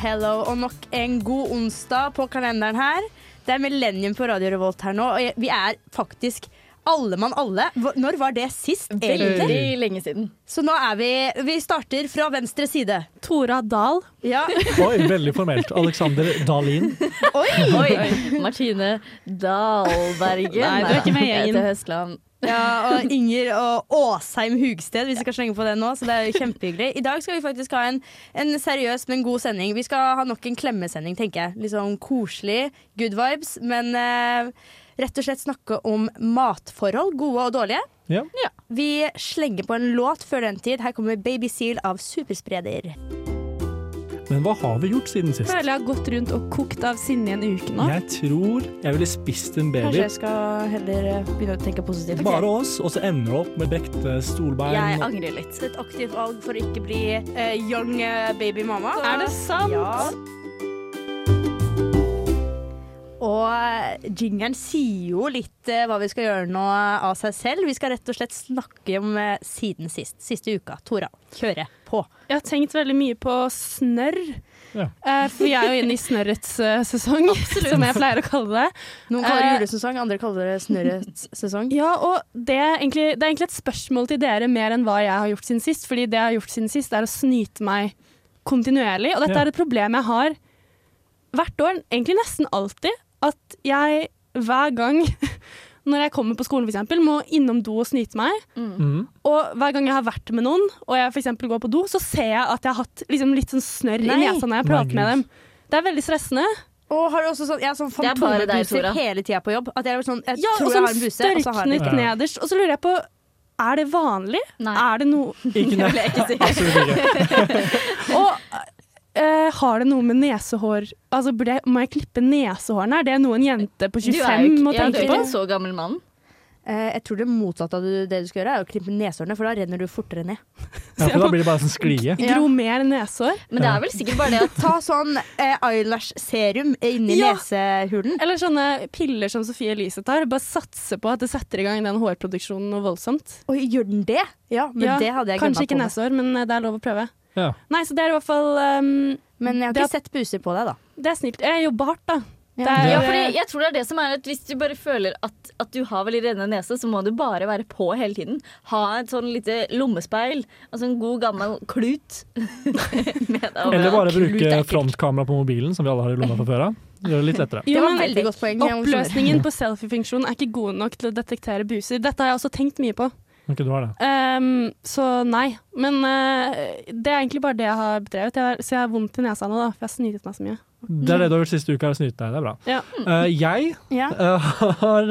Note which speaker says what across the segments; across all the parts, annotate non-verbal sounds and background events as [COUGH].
Speaker 1: Hello, og nok en god onsdag på kalenderen her. Det er Millennium på Radio Revolt her nå, og vi er faktisk alle mann alle. Når var det sist, egentlig?
Speaker 2: Veldig lenge siden.
Speaker 1: Så nå er vi Vi starter fra venstre side.
Speaker 3: Tora Dahl.
Speaker 1: Ja. [LAUGHS]
Speaker 4: Oi, veldig formelt. Alexander Dahlin.
Speaker 2: Oi! Oi. Martine Dahlbergen.
Speaker 3: Nei, du er ikke med i gjengen.
Speaker 2: Høstland.
Speaker 1: Ja, og Inger og Åsheim Hugsted, hvis vi skal slenge på det nå. Så det er kjempehyggelig. I dag skal vi faktisk ha en, en seriøs, men god sending. Vi skal ha nok en klemmesending, tenker jeg. Litt sånn koselig, good vibes. Men eh, rett og slett snakke om matforhold, gode og dårlige.
Speaker 4: Ja.
Speaker 1: Vi slenger på en låt før den tid. Her kommer Baby Seal av Superspreder.
Speaker 4: Men hva har vi gjort siden sist?
Speaker 3: Føler jeg har gått rundt og kokt av sinne i en uke nå.
Speaker 4: Jeg tror jeg ville spist en baby.
Speaker 1: Kanskje jeg skal heller eh, begynne å tenke positivt.
Speaker 4: Bare oss, og så ender du opp med brekte stolbein.
Speaker 2: Jeg angrer litt.
Speaker 1: Et aktivt valg for å ikke bli uh, young eh, baby mama.
Speaker 3: Er det sant?
Speaker 1: Ja. Og jingeren sier jo litt hva vi skal gjøre nå av seg selv. Vi skal rett og slett snakke om siden sist. Siste uka. Tora, kjøre på.
Speaker 3: Jeg har tenkt veldig mye på snørr.
Speaker 4: Ja.
Speaker 3: Uh, for vi er jo inne i snørrets uh, sesong, [LAUGHS] som jeg pleier å kalle det.
Speaker 1: Noen kaller det
Speaker 3: Eh,
Speaker 1: julesesong, andre kaller det snørrets sesong.
Speaker 3: Ja, og det er, egentlig, det er egentlig et spørsmål til dere mer enn hva jeg har gjort siden sist. Fordi det jeg har gjort siden sist, er å snyte meg kontinuerlig. Og dette
Speaker 4: Ja.
Speaker 3: er et problem jeg har hvert år, egentlig nesten alltid. At jeg hver gang [LAUGHS] når jeg kommer på skolen for eksempel, må innom do og snyte meg.
Speaker 4: Mm.
Speaker 3: Og hver gang jeg har vært med noen, og jeg for eksempel går på do, så ser jeg at jeg har hatt liksom, litt sånn snørr i nesa når jeg
Speaker 4: Nei,
Speaker 3: prater med dem. Det er veldig stressende.
Speaker 1: Og har du også sånn, jeg har sånn
Speaker 2: Det er bare deg, Tora.
Speaker 1: hele tida på jobb? At jeg, er sånn, jeg
Speaker 3: Ja,
Speaker 1: tror
Speaker 3: og
Speaker 1: jeg
Speaker 3: sånn
Speaker 1: har en buse, og så har jeg den.
Speaker 4: Ja.
Speaker 3: nederst. Og så lurer jeg på er det vanlig?
Speaker 2: Nei.
Speaker 3: Er det noe
Speaker 4: Ikke [LAUGHS]
Speaker 2: Det vil jeg ikke si. [LAUGHS]
Speaker 4: Absolutt ikke.
Speaker 3: Har det noe med nesehår Altså, burde jeg, Må jeg klippe nesehårene? Er det noe en jente på
Speaker 2: er
Speaker 3: 25
Speaker 2: jo ikke,
Speaker 3: må
Speaker 2: ja, du
Speaker 3: tenke
Speaker 2: er
Speaker 3: på?
Speaker 2: ikke en så gammel mann.
Speaker 1: Eh, jeg tror det motsatte av det du skal gjøre, er å klippe nesehårene, for da renner du fortere ned. [LAUGHS]
Speaker 4: Ja, for da blir det bare sånn sklie.
Speaker 3: Gro mer nesehår?
Speaker 2: Men det er vel sikkert bare det at [LAUGHS]
Speaker 1: Ta sånn eh, eyelash-serum inni
Speaker 3: Ja.
Speaker 1: nesehulen.
Speaker 3: Eller sånne piller som Sofie Elise tar. Bare satse på at det setter i gang den hårproduksjonen noe voldsomt.
Speaker 1: Oi, gjør den det? Ja, men
Speaker 3: Ja,
Speaker 1: det hadde jeg
Speaker 3: Kanskje ikke
Speaker 1: på.
Speaker 3: nesehår, men eh, det er lov å prøve.
Speaker 4: Ja.
Speaker 3: Nei, så det er i hvert fall um,
Speaker 1: Men jeg har
Speaker 3: Det
Speaker 1: ikke sett buser på deg, da.
Speaker 3: Det er snilt. Jeg jobber hardt, da. Det er,
Speaker 2: Ja, fordi jeg tror det er det som er at Hvis du bare føler at, at du har veldig rennende nese, så må du bare være på hele tiden. Ha et sånn lite lommespeil, altså en god gammel klut. [LAUGHS] med deg.
Speaker 4: Eller bare bruke frontkamera på mobilen, som vi alle har i lomma fra før av. Gjør det litt lettere.
Speaker 1: Det
Speaker 3: Jo, men. Oppløsningen på selfie-funksjonen er ikke god nok til å detektere buser. Dette har jeg også tenkt mye på.
Speaker 4: Ok, du har det.
Speaker 3: Um, så nei. Men uh, det er egentlig bare det jeg har bedrevet. Jeg har, så jeg har vondt i nesa nå, da, for jeg har snytet meg så mye.
Speaker 4: Det er det du har gjort siste uka, er å snyte deg. Det er bra.
Speaker 3: Ja.
Speaker 4: Uh, jeg
Speaker 1: Ja.
Speaker 4: eh, har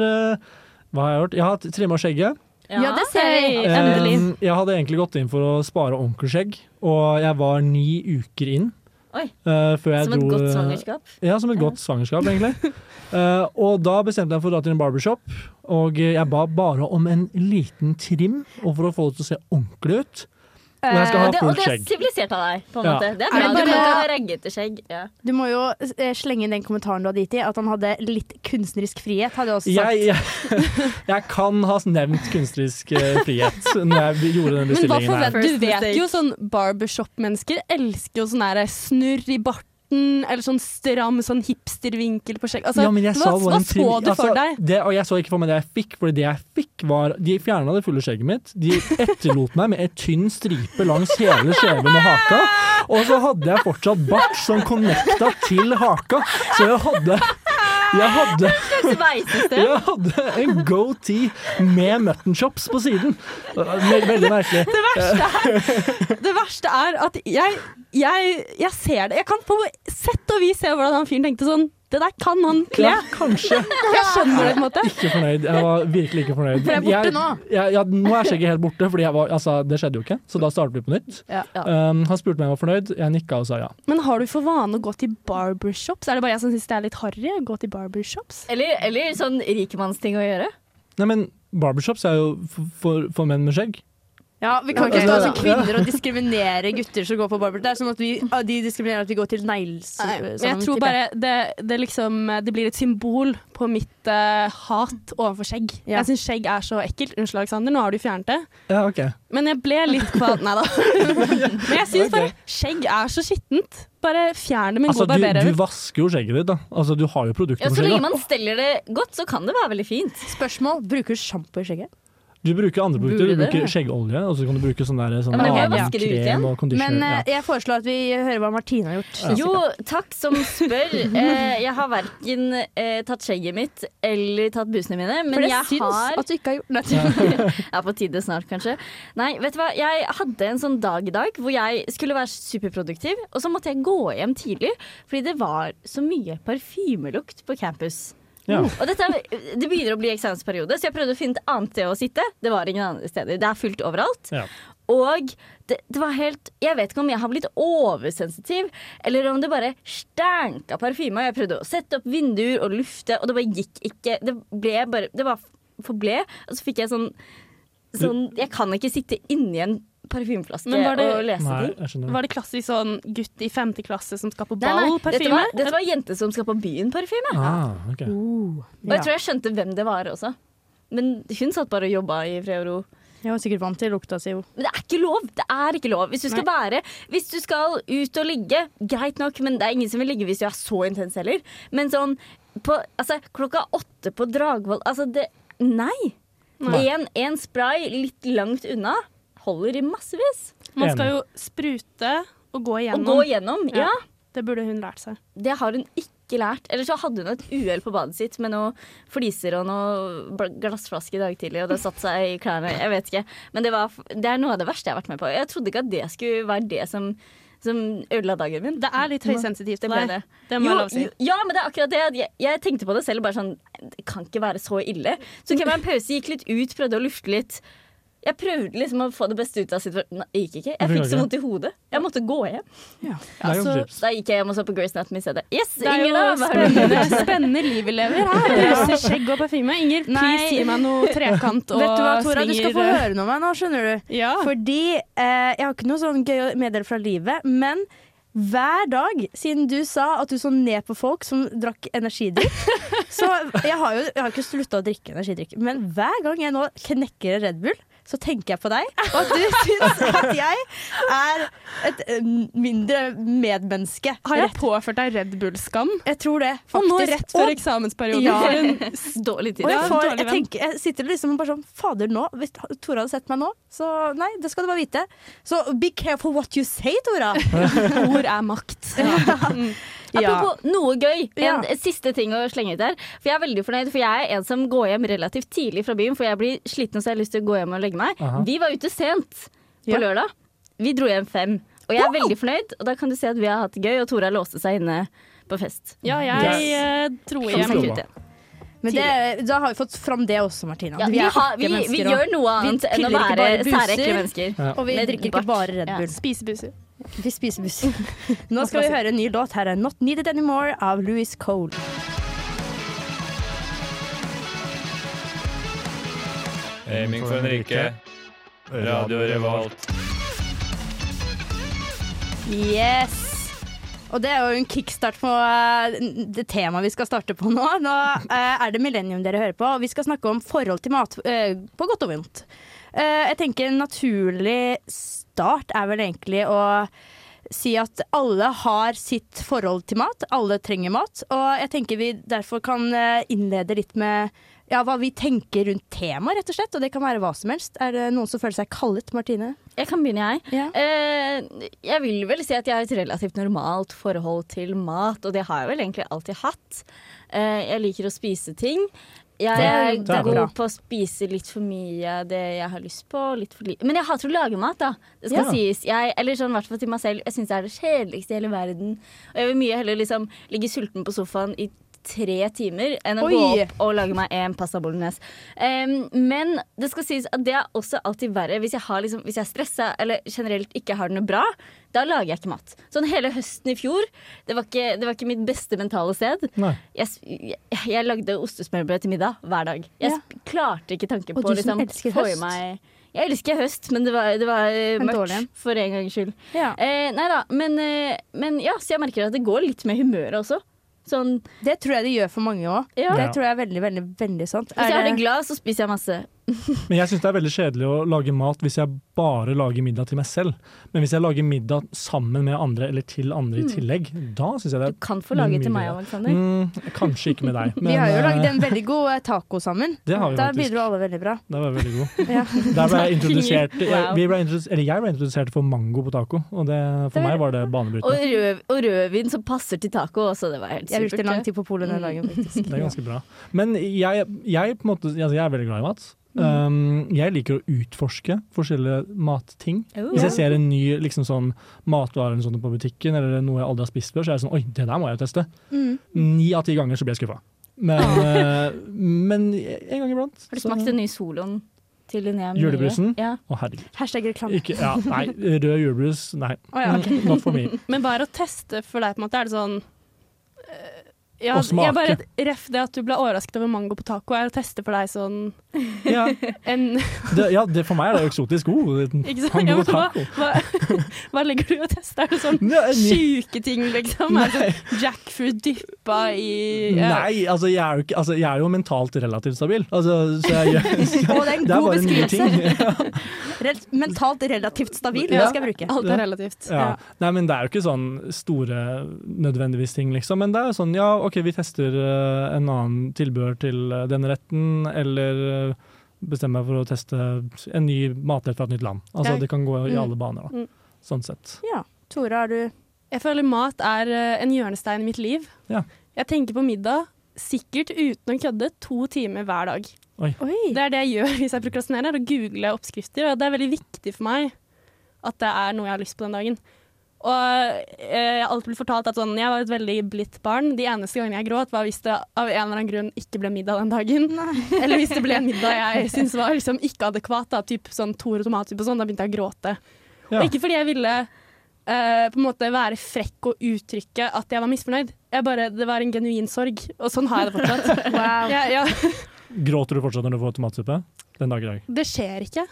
Speaker 4: Hva har jeg gjort? Jeg har trimma skjegget.
Speaker 1: ja, det ser vi.
Speaker 3: Endelig.
Speaker 4: Um, jeg hadde egentlig gått inn for å spare onkelskjegg, og jeg var ni uker inn. Eh, jeg
Speaker 2: Som et
Speaker 4: dro,
Speaker 2: godt svangerskap.
Speaker 4: Ja, som et
Speaker 2: Ja.
Speaker 4: godt svangerskap, egentlig. uh, [LAUGHS] og da bestemte jeg for å dra til en barbershop, og jeg ba bare om en liten trim, og for å få det til å se ordentlig ut. Og jeg skal
Speaker 1: Eh,
Speaker 4: ha
Speaker 2: fullt det, og det er
Speaker 4: skjegg.
Speaker 2: sivilisert av deg, på en
Speaker 4: Ja.
Speaker 2: måte. Det er bra. Du kan ikke ha raggete skjegg. Ja.
Speaker 1: Du må jo eh, slenge inn den kommentaren du hadde gitt i, at han hadde litt kunstnerisk frihet. hadde jeg også sagt.
Speaker 4: Jeg, jeg, jeg kan ha nevnt kunstnerisk eh, frihet når jeg gjorde den bestillingen her.
Speaker 3: Du vet jo sånn barbershop-mennesker elsker jo sånn snurr i barten, eller sånn stram sånn hipstervinkel på skjegg. Altså,
Speaker 4: ja,
Speaker 3: hva, hva
Speaker 4: en
Speaker 3: så du for
Speaker 4: altså,
Speaker 3: deg?
Speaker 4: Det, og jeg så ikke for meg det jeg fikk, for det jeg fikk var De fjerna det fulle skjegget mitt. De etterlot meg med et tynn stripe langs hele skjeven og haka. Og så hadde jeg fortsatt bart som connecta til haka. Så jeg hadde jeg hadde, jeg hadde en goatee med mutton chops på siden. Veldig, merkelig.
Speaker 3: Det verste er at jeg, jeg, jeg ser det. Jeg kan på sett og vis se hvordan han fyren tenkte sånn Det der kan han kle.
Speaker 4: Ja, kanskje. [LAUGHS]
Speaker 3: Jeg skjønner det på en måte.
Speaker 4: Ikke fornøyd. Jeg var virkelig ikke fornøyd.
Speaker 1: For det er borte
Speaker 4: jeg,
Speaker 1: nå.
Speaker 4: Jeg, ja, nå er skjegget helt borte, jeg var, altså, det skjedde jo ikke. Så da startet vi på nytt.
Speaker 1: Ja.
Speaker 4: Um, han spurte meg om jeg var fornøyd, jeg nikka og sa ja.
Speaker 3: Men har du for vane å gå til barbershops? Er det bare jeg som syns det er litt harry å gå til barbershops?
Speaker 2: Eller, eller sånn rikemannsting å gjøre.
Speaker 4: Nei, men barbershops er jo for, for, for menn med skjegg.
Speaker 1: Ja, Vi kan ikke stå som kvinner og diskriminere gutter som går på barber. Det er som at vi, de diskriminerer at vi går til negls...
Speaker 3: Men
Speaker 1: sånn,
Speaker 3: jeg tror
Speaker 1: tipper
Speaker 3: bare det, det, liksom, det blir et symbol på mitt uh, hat overfor skjegg.
Speaker 1: Ja.
Speaker 3: Jeg syns skjegg er så ekkelt. Unnskyld, Alexander, nå har du fjernet det.
Speaker 4: Ja, ok.
Speaker 3: Men jeg ble litt [LAUGHS] kvalm. Nei da. [LAUGHS] Men jeg syns bare skjegg er så skittent. Bare fjern det med en
Speaker 4: Altså,
Speaker 3: god barberer.
Speaker 4: du vasker jo skjegget ditt, da. Altså, du har jo produkter
Speaker 2: Ja,
Speaker 4: på
Speaker 2: så lenge man steller det godt, så kan det være veldig fint.
Speaker 1: Spørsmål. Bruker du sjampo i skjegget?
Speaker 4: Du bruker andre produkter. Du
Speaker 2: Burde
Speaker 4: bruker skjeggolje, og så kan du bruke sånn der, sånn
Speaker 2: Ja,
Speaker 4: krem og conditioner.
Speaker 1: Men
Speaker 4: uh,
Speaker 1: jeg foreslår at vi hører hva Martine har gjort.
Speaker 4: Ja.
Speaker 2: Jo, takk som spør. [LAUGHS] Eh, jeg har verken eh, tatt skjegget mitt eller tatt busene mine, men
Speaker 1: For det
Speaker 2: jeg
Speaker 1: syns
Speaker 2: har
Speaker 1: at du ikke har gjort det. [LAUGHS] [LAUGHS]
Speaker 2: Ja, på tide snart, kanskje. Nei, vet du hva? Jeg hadde en sånn dag i dag hvor jeg skulle være superproduktiv, og så måtte jeg gå hjem tidlig fordi det var så mye parfymelukt på campus.
Speaker 4: Ja.
Speaker 2: Og dette, det begynner å bli eksamensperiode, så jeg prøvde å finne et annet sted å sitte. Det var ingen andre steder. Det er fullt overalt.
Speaker 4: Ja.
Speaker 2: Og det, det var helt Jeg vet ikke om jeg har blitt oversensitiv, eller om det bare stænka parfyme. Jeg prøvde å sette opp vinduer og lufte, og det bare gikk ikke. Det ble bare Det var forble. Og så fikk jeg sånn Sånn, jeg kan ikke sitte inni en parfymeflaske
Speaker 3: Men var det-
Speaker 2: og lese
Speaker 4: Nei,
Speaker 2: ting.
Speaker 3: Var det klassisk sånn gutt i femte klasse som skal på
Speaker 2: Nei, nei,
Speaker 3: ball?
Speaker 2: dette, dette var jente som skal på byen-parfyme.
Speaker 4: Ah, ok.
Speaker 2: Og jeg tror jeg skjønte hvem det var også. Men hun satt bare og jobba i fred og ro.
Speaker 1: Jeg var sikkert vant til lukta si.
Speaker 2: Men det er ikke lov! Det er ikke lov. Hvis du skal være Hvis du skal ut og ligge, greit nok, men det er ingen som vil ligge hvis du er så intens heller. Men sånn på, altså, klokka åtte på Dragvoll Altså, det Nei!
Speaker 4: Nei.
Speaker 2: En, en spray litt langt unna holder i massevis.
Speaker 3: Man skal jo sprute og gå
Speaker 2: igjennom.
Speaker 3: igjennom.
Speaker 2: gå igjennom, ja.
Speaker 3: Ja. Det burde hun lært seg.
Speaker 2: Det har hun ikke lært. Eller så hadde hun et uhell på badet sitt med noen fliser og noen glassflaske i dag tidlig, og det satte seg i klærne. Jeg vet ikke. Men det, var, det er noe av det verste jeg har vært med på. Jeg trodde ikke at det skulle være det som, som ødela dagen min.
Speaker 3: Det er litt høysensitivt
Speaker 2: Det
Speaker 3: deg.
Speaker 2: det.
Speaker 3: Det må
Speaker 2: Jo,
Speaker 3: jeg lov si.
Speaker 2: ja, men det er akkurat det. Jeg, jeg tenkte på det selv. Bare sånn, Det kan ikke være så ille. Så tok jeg meg en pause, gikk litt ut, prøvde å lufte litt. Jeg prøvde liksom å få det beste ut av situasjonen. Det gikk ikke. Jeg fikk så vondt i hodet. Jeg måtte gå hjem.
Speaker 4: Ja. er
Speaker 3: Altså.
Speaker 2: Så da gikk jeg hjem og så på Grace Anatomy i stedet. Yes,
Speaker 3: Det er
Speaker 2: Inger,
Speaker 3: jo
Speaker 2: da!
Speaker 3: spennende, spennende liv vi lever her. [LAUGHS] Buser, skjegg og parfyme. Inger, please gi meg noe trekant og [LAUGHS]
Speaker 1: Vet du hva, Tora? Du skal få høre noe om meg nå, skjønner du.
Speaker 3: Ja.
Speaker 1: Fordi eh, jeg har ikke noe sånn gøy å meddele fra livet, men hver dag siden du sa at du så ned på folk som drakk energidrikk [LAUGHS] Så jeg har jo jeg har ikke slutta å drikke energidrikk, men hver gang jeg nå knekker en Red Bull, så tenker jeg på deg, og at du [LAUGHS] syns at jeg er et eh, mindre medmenneske.
Speaker 3: Har jeg påført deg Red Bull-skam?
Speaker 1: Jeg tror det,
Speaker 3: Og nå rett før
Speaker 1: Og-
Speaker 3: eksamensperioden.
Speaker 1: Ja. [LAUGHS]
Speaker 2: Dårlig tid.
Speaker 1: Og jeg, får, jeg, tenker, jeg sitter liksom bare sånn Fader, nå Hvis Tora hadde sett meg nå, så nei, det skal du bare vite. Så be careful what you say, Tora. [LAUGHS]
Speaker 3: ord er makt.
Speaker 2: Apropos noe gøy. En
Speaker 1: Ja.
Speaker 2: siste ting å slenge ut her. For jeg er veldig fornøyd, for jeg er en som går hjem relativt tidlig fra byen, for jeg blir sliten så jeg har lyst til å gå hjem og legge meg.
Speaker 4: Aha.
Speaker 2: Vi var ute sent på
Speaker 1: Ja.
Speaker 2: lørdag. Vi dro hjem fem. Og jeg er veldig fornøyd, og da kan du se at vi har hatt det gøy, og Tora låste seg inne på fest.
Speaker 3: Ja, jeg yes. dro hjem.
Speaker 2: ut.
Speaker 1: Men det, da har vi fått fram det også, Martina.
Speaker 2: Ja,
Speaker 1: vi
Speaker 2: vi, har, vi, vi gjør noe annet enn å være
Speaker 1: særekle
Speaker 2: ekle mennesker.
Speaker 4: Ja.
Speaker 1: og vi drikker ikke bare Red
Speaker 2: Ja.
Speaker 1: Bull.
Speaker 3: Spisebuser.
Speaker 1: Vi spiser buss. [LAUGHS] Nå skal vi høre en ny låt. Her er 'Not Needed Anymore' av Louis Cole.
Speaker 5: Aiming for en rike. Radio Revolt.
Speaker 1: Yes! Og det er jo en kickstart på eh, det temaet vi skal starte på nå. Nå eh, er det Millennium dere hører på, og vi skal snakke om forhold til mat, eh, på godt og vondt. Eh, jeg tenker en naturlig start er vel egentlig å si at alle har sitt forhold til mat. Alle trenger mat. Og jeg tenker vi derfor kan eh, innlede litt med ja, hva vi tenker rundt temaet, rett og slett. Og det kan være hva som helst. Er det noen som føler seg kallet, Martine?
Speaker 2: Jeg kan begynne, jeg.
Speaker 1: Ja.
Speaker 2: Eh, jeg vil vel si at jeg har et relativt normalt forhold til mat, og det har jeg vel egentlig alltid hatt. Eh, jeg liker å spise ting. Jeg er
Speaker 1: er- det er
Speaker 2: god på å spise litt for mye det jeg har lyst på. Litt for li Men jeg hater å lage mat, da. Det skal
Speaker 1: Ja.
Speaker 2: sies. Jeg, eller sånn i hvert fall til meg selv. Jeg syns det er det kjedeligste i hele verden. Og jeg vil mye heller liksom ligge sulten på sofaen i tre timer enn å
Speaker 1: Oi.
Speaker 2: gå opp og lage meg en pasta bolognese. Um, men det skal sies at det er også alltid verre hvis jeg, har liksom, hvis jeg er stressa eller generelt ikke har det noe bra. Da lager jeg ikke mat. Sånn hele høsten i fjor, det var ikke, det var ikke mitt beste mentale sted. Jeg, jeg, jeg lagde ostesmørbrød til middag hver dag. Jeg
Speaker 1: Ja.
Speaker 2: klarte ikke tanken på å liksom, få i meg Jeg elsker høst, men det var, det var eh,
Speaker 1: dårlig
Speaker 2: mørkt for en gangs skyld.
Speaker 1: Ja.
Speaker 2: Eh, nei da, men, eh, men ja, så jeg merker at det går litt med humøret også. Sånn,
Speaker 1: Det tror jeg det gjør for mange òg.
Speaker 2: ja.
Speaker 1: Det tror jeg er veldig, veldig, veldig sant.
Speaker 2: Hvis jeg
Speaker 1: Er
Speaker 2: har det
Speaker 1: det-
Speaker 2: glad, så spiser jeg masse.
Speaker 4: Men jeg syns det er veldig kjedelig å lage mat hvis jeg bare lager middag til meg selv. Men hvis jeg lager middag sammen med andre eller til andre i tillegg, da syns jeg det er Du
Speaker 2: kan få lage til meg. Alexander.
Speaker 4: Mm, kanskje ikke med deg, [LAUGHS] men
Speaker 1: vi har jo
Speaker 4: eh,
Speaker 1: lagd en veldig god eh, taco sammen. [LAUGHS]
Speaker 4: Det har vi da
Speaker 1: bidro alle veldig bra.
Speaker 4: Det var veldig god. [LAUGHS]
Speaker 1: Ja.
Speaker 4: Der ble jeg introdusert
Speaker 2: Wow.
Speaker 4: vi ble introdus eller Jeg ble introdusert for mango på taco, og det, for
Speaker 1: Det
Speaker 4: meg var det
Speaker 2: Og,
Speaker 4: banebrytende.
Speaker 2: rød, og rødvin som passer til taco også. Det var helt supert.
Speaker 1: Jeg brukte lang tid på polet den dagen, faktisk.
Speaker 4: Det er ganske bra. Men jeg, jeg, på måte, altså jeg er veldig glad i mat. Um, jeg liker å utforske forskjellige matting.
Speaker 2: Oh.
Speaker 4: Hvis jeg ser en ny liksom sånn, matvare eller sånt på butikken, eller noe jeg aldri har spist før, så er det sånn Oi, det der må jeg jo teste.
Speaker 1: Mm.
Speaker 4: Ni av ti ganger så blir jeg skuffa. Men, eh, men en gang iblant.
Speaker 2: Har du smakt den nye soloen til Linnea Myhre?
Speaker 4: Julebrusen?
Speaker 2: Ja.
Speaker 4: Å, herregud.
Speaker 1: Hashtag reklame.
Speaker 4: Ikke, ja, nei, rød julebrus, nei.
Speaker 1: Oh, ja, ok.
Speaker 4: Mm, Not for me. [LAUGHS]
Speaker 3: Men er å teste for deg? på en måte? Er det sånn eh, ja,
Speaker 4: og smake.
Speaker 3: jeg bare Ref det at du ble overrasket over mango på taco, er å teste for deg sånn [LAUGHS]
Speaker 4: Ja,
Speaker 3: en
Speaker 4: det, ja det, for meg er det eksotisk ord.
Speaker 3: Ikke sant?
Speaker 4: Mango
Speaker 3: Ja, taco. hva, [LAUGHS] hva, hva legger du i å teste? Er det sånn
Speaker 4: Ja, en
Speaker 3: sjuke ting, liksom? Er det sånn jackfruit dyppa i ja.
Speaker 4: Nei, altså jeg, er jo ikke, altså jeg er jo mentalt relativt stabil. Altså, så jeg, jeg, [LAUGHS]
Speaker 1: Å, det er en
Speaker 4: det er
Speaker 1: god beskrivelse. Rel mentalt relativt stabil, det skal jeg bruke.
Speaker 3: Alt er relativt.
Speaker 4: Ja. Nei, men det er jo ikke sånn store nødvendigvis ting, liksom. Men det er sånn ja, OK, vi tester eh, en annen tilbehør til den denne retten, eller eh, bestemmer meg for å teste en ny matrett fra et nytt land. Altså det kan gå i
Speaker 1: Mm.
Speaker 4: alle baner, da.
Speaker 3: Mm.
Speaker 4: Sånn sett.
Speaker 1: Ja. Tore, har du
Speaker 3: Jeg føler mat er eh, en hjørnestein i mitt liv.
Speaker 4: Ja.
Speaker 3: Jeg tenker på middag, sikkert uten å kødde, to timer hver dag.
Speaker 1: Oi!
Speaker 3: Det er det jeg gjør [LAUGHS] hvis jeg prokrastinerer, å google oppskrifter. Og det er veldig viktig for meg at det er noe jeg har lyst på den dagen. Og eh, jeg har alltid blitt fortalt at sånn, jeg var et veldig blidt barn. De eneste gangene jeg gråt, var hvis det av en eller annen grunn ikke ble middag den dagen. [LAUGHS] Eller hvis det ble en middag jeg syntes var liksom ikke adekvat, da, typ sånn Tore tomatsuppe og sånn, da begynte jeg å gråte.
Speaker 4: Ja.
Speaker 3: Og ikke fordi jeg ville eh, på en måte være frekk og uttrykke at jeg var misfornøyd. Jeg bare, det var en genuin sorg, og sånn har jeg det fortsatt. [LAUGHS]
Speaker 1: Wow.
Speaker 3: Ja, ja,
Speaker 4: Gråter du fortsatt når du får tomatsuppe? Den dag i dag.
Speaker 3: det skjer ikke.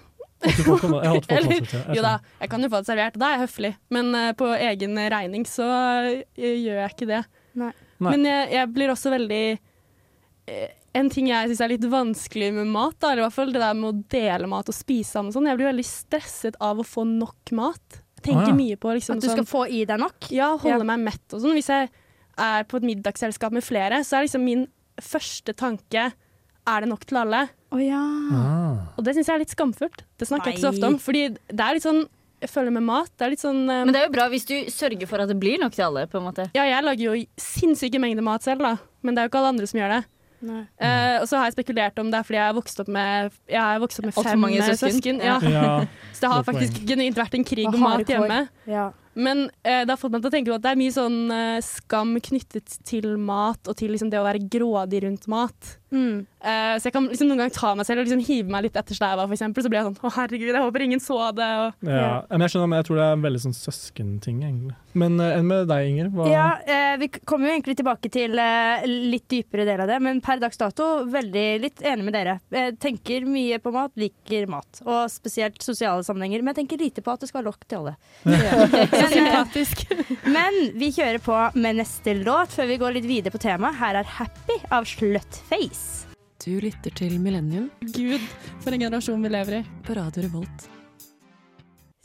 Speaker 4: Toma- Jeg har
Speaker 3: Eller- Jo da, jeg kan jo få det servert, da er jeg høflig. Men uh, på egen regning så uh, gjør jeg ikke det.
Speaker 1: Nei.
Speaker 4: Nei.
Speaker 3: Men jeg, jeg blir også veldig uh, En ting jeg syns er litt vanskelig med mat, da, eller i hvert fall det der med å dele mat og spise sammen og sånn, jeg blir veldig stresset av å få nok mat. Jeg tenker
Speaker 4: Ah, ja.
Speaker 3: mye på liksom
Speaker 1: At du skal
Speaker 3: sånn
Speaker 1: få i deg nok?
Speaker 3: Ja, holde
Speaker 1: Ja.
Speaker 3: meg mett og sånn. Hvis jeg er på et middagsselskap med flere, så er liksom min første tanke er det nok til alle?
Speaker 1: Å ja.
Speaker 4: Ah.
Speaker 3: Og det syns jeg er litt skamfullt. Det snakker jeg ikke så ofte om. Fordi det er litt sånn Jeg føler med mat. Det er litt sånn um,
Speaker 2: Men det er jo bra hvis du sørger for at det blir nok til alle. på en måte
Speaker 3: Ja, jeg lager jo sinnssyke mengder mat selv, da. Men det er jo ikke alle andre som gjør det.
Speaker 1: Nei.
Speaker 3: Eh, og så har jeg spekulert om det er fordi jeg har vokst opp med, jeg har vokst opp med fem
Speaker 2: mange søsken.
Speaker 3: søsken. Ja.
Speaker 4: Ja. [LAUGHS]
Speaker 3: Så det har faktisk genuint vært en krig om mat hjemme.
Speaker 1: Ja.
Speaker 3: Men eh, det har fått meg til å tenke på at det er mye sånn eh, skam knyttet til mat, og til liksom det å være grådig rundt mat.
Speaker 1: Mm.
Speaker 3: Uh, så jeg kan liksom noen ganger ta meg selv og liksom hive meg litt etter sleiva, eksempel. Så blir jeg sånn å herregud, jeg håper ingen så det. Og
Speaker 4: Ja. Men jeg skjønner, men jeg tror det er en veldig sånn søskenting, egentlig. Men uh, enn med deg, Inger? Hva?
Speaker 1: Ja, uh, vi kommer jo egentlig tilbake til litt dypere del av det, men per dags dato veldig litt enig med dere. Jeg tenker mye på mat, liker mat, og spesielt sosiale sammenhenger, men jeg tenker lite på at det skal være lokk til alle. [LAUGHS] [LAUGHS]
Speaker 3: så sympatisk.
Speaker 1: Men vi kjører på med neste låt før vi går litt videre på temaet. Her er 'Happy' av Slutface.
Speaker 6: Du lytter til Millennium
Speaker 3: Gud, for en generasjon vi lever i.
Speaker 6: på Radio Revolt.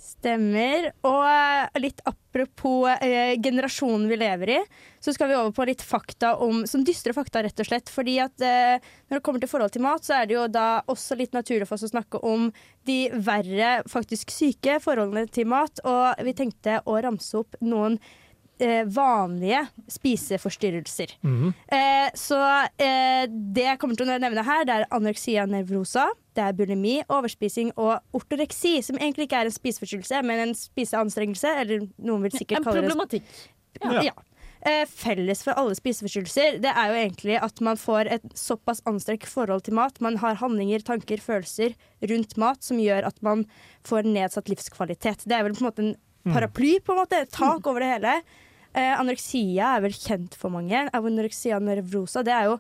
Speaker 1: Stemmer. Og eh, litt apropos eh, generasjonen vi lever i, så skal vi over på litt fakta om Som dystre fakta, rett og slett. Fordi at eh, når det kommer til forhold til mat, så er det jo da også litt naturlig for oss å snakke om de verre, faktisk syke forholdene til mat. Og vi tenkte å ramse opp noen eh, vanlige spiseforstyrrelser.
Speaker 4: Mhm.
Speaker 1: Eh, så eh, det jeg kommer til å nevne her, det er anoreksia nervosa, det er bulimi, overspising og ortoreksi, som egentlig ikke er en spiseforstyrrelse, men en spiseanstrengelse, eller noen vil sikkert
Speaker 2: En
Speaker 1: kalle det En
Speaker 2: problematikk.
Speaker 1: ja. ja. Eh, felles for alle spiseforstyrrelser det er jo egentlig at man får et såpass anstrengt forhold til mat. Man har handlinger, tanker, følelser rundt mat som gjør at man får nedsatt livskvalitet. Det er vel på en måte en paraply, på en måte, tak over det hele. Eh, anoreksia er vel kjent for mange. Anoreksia nervosa det er jo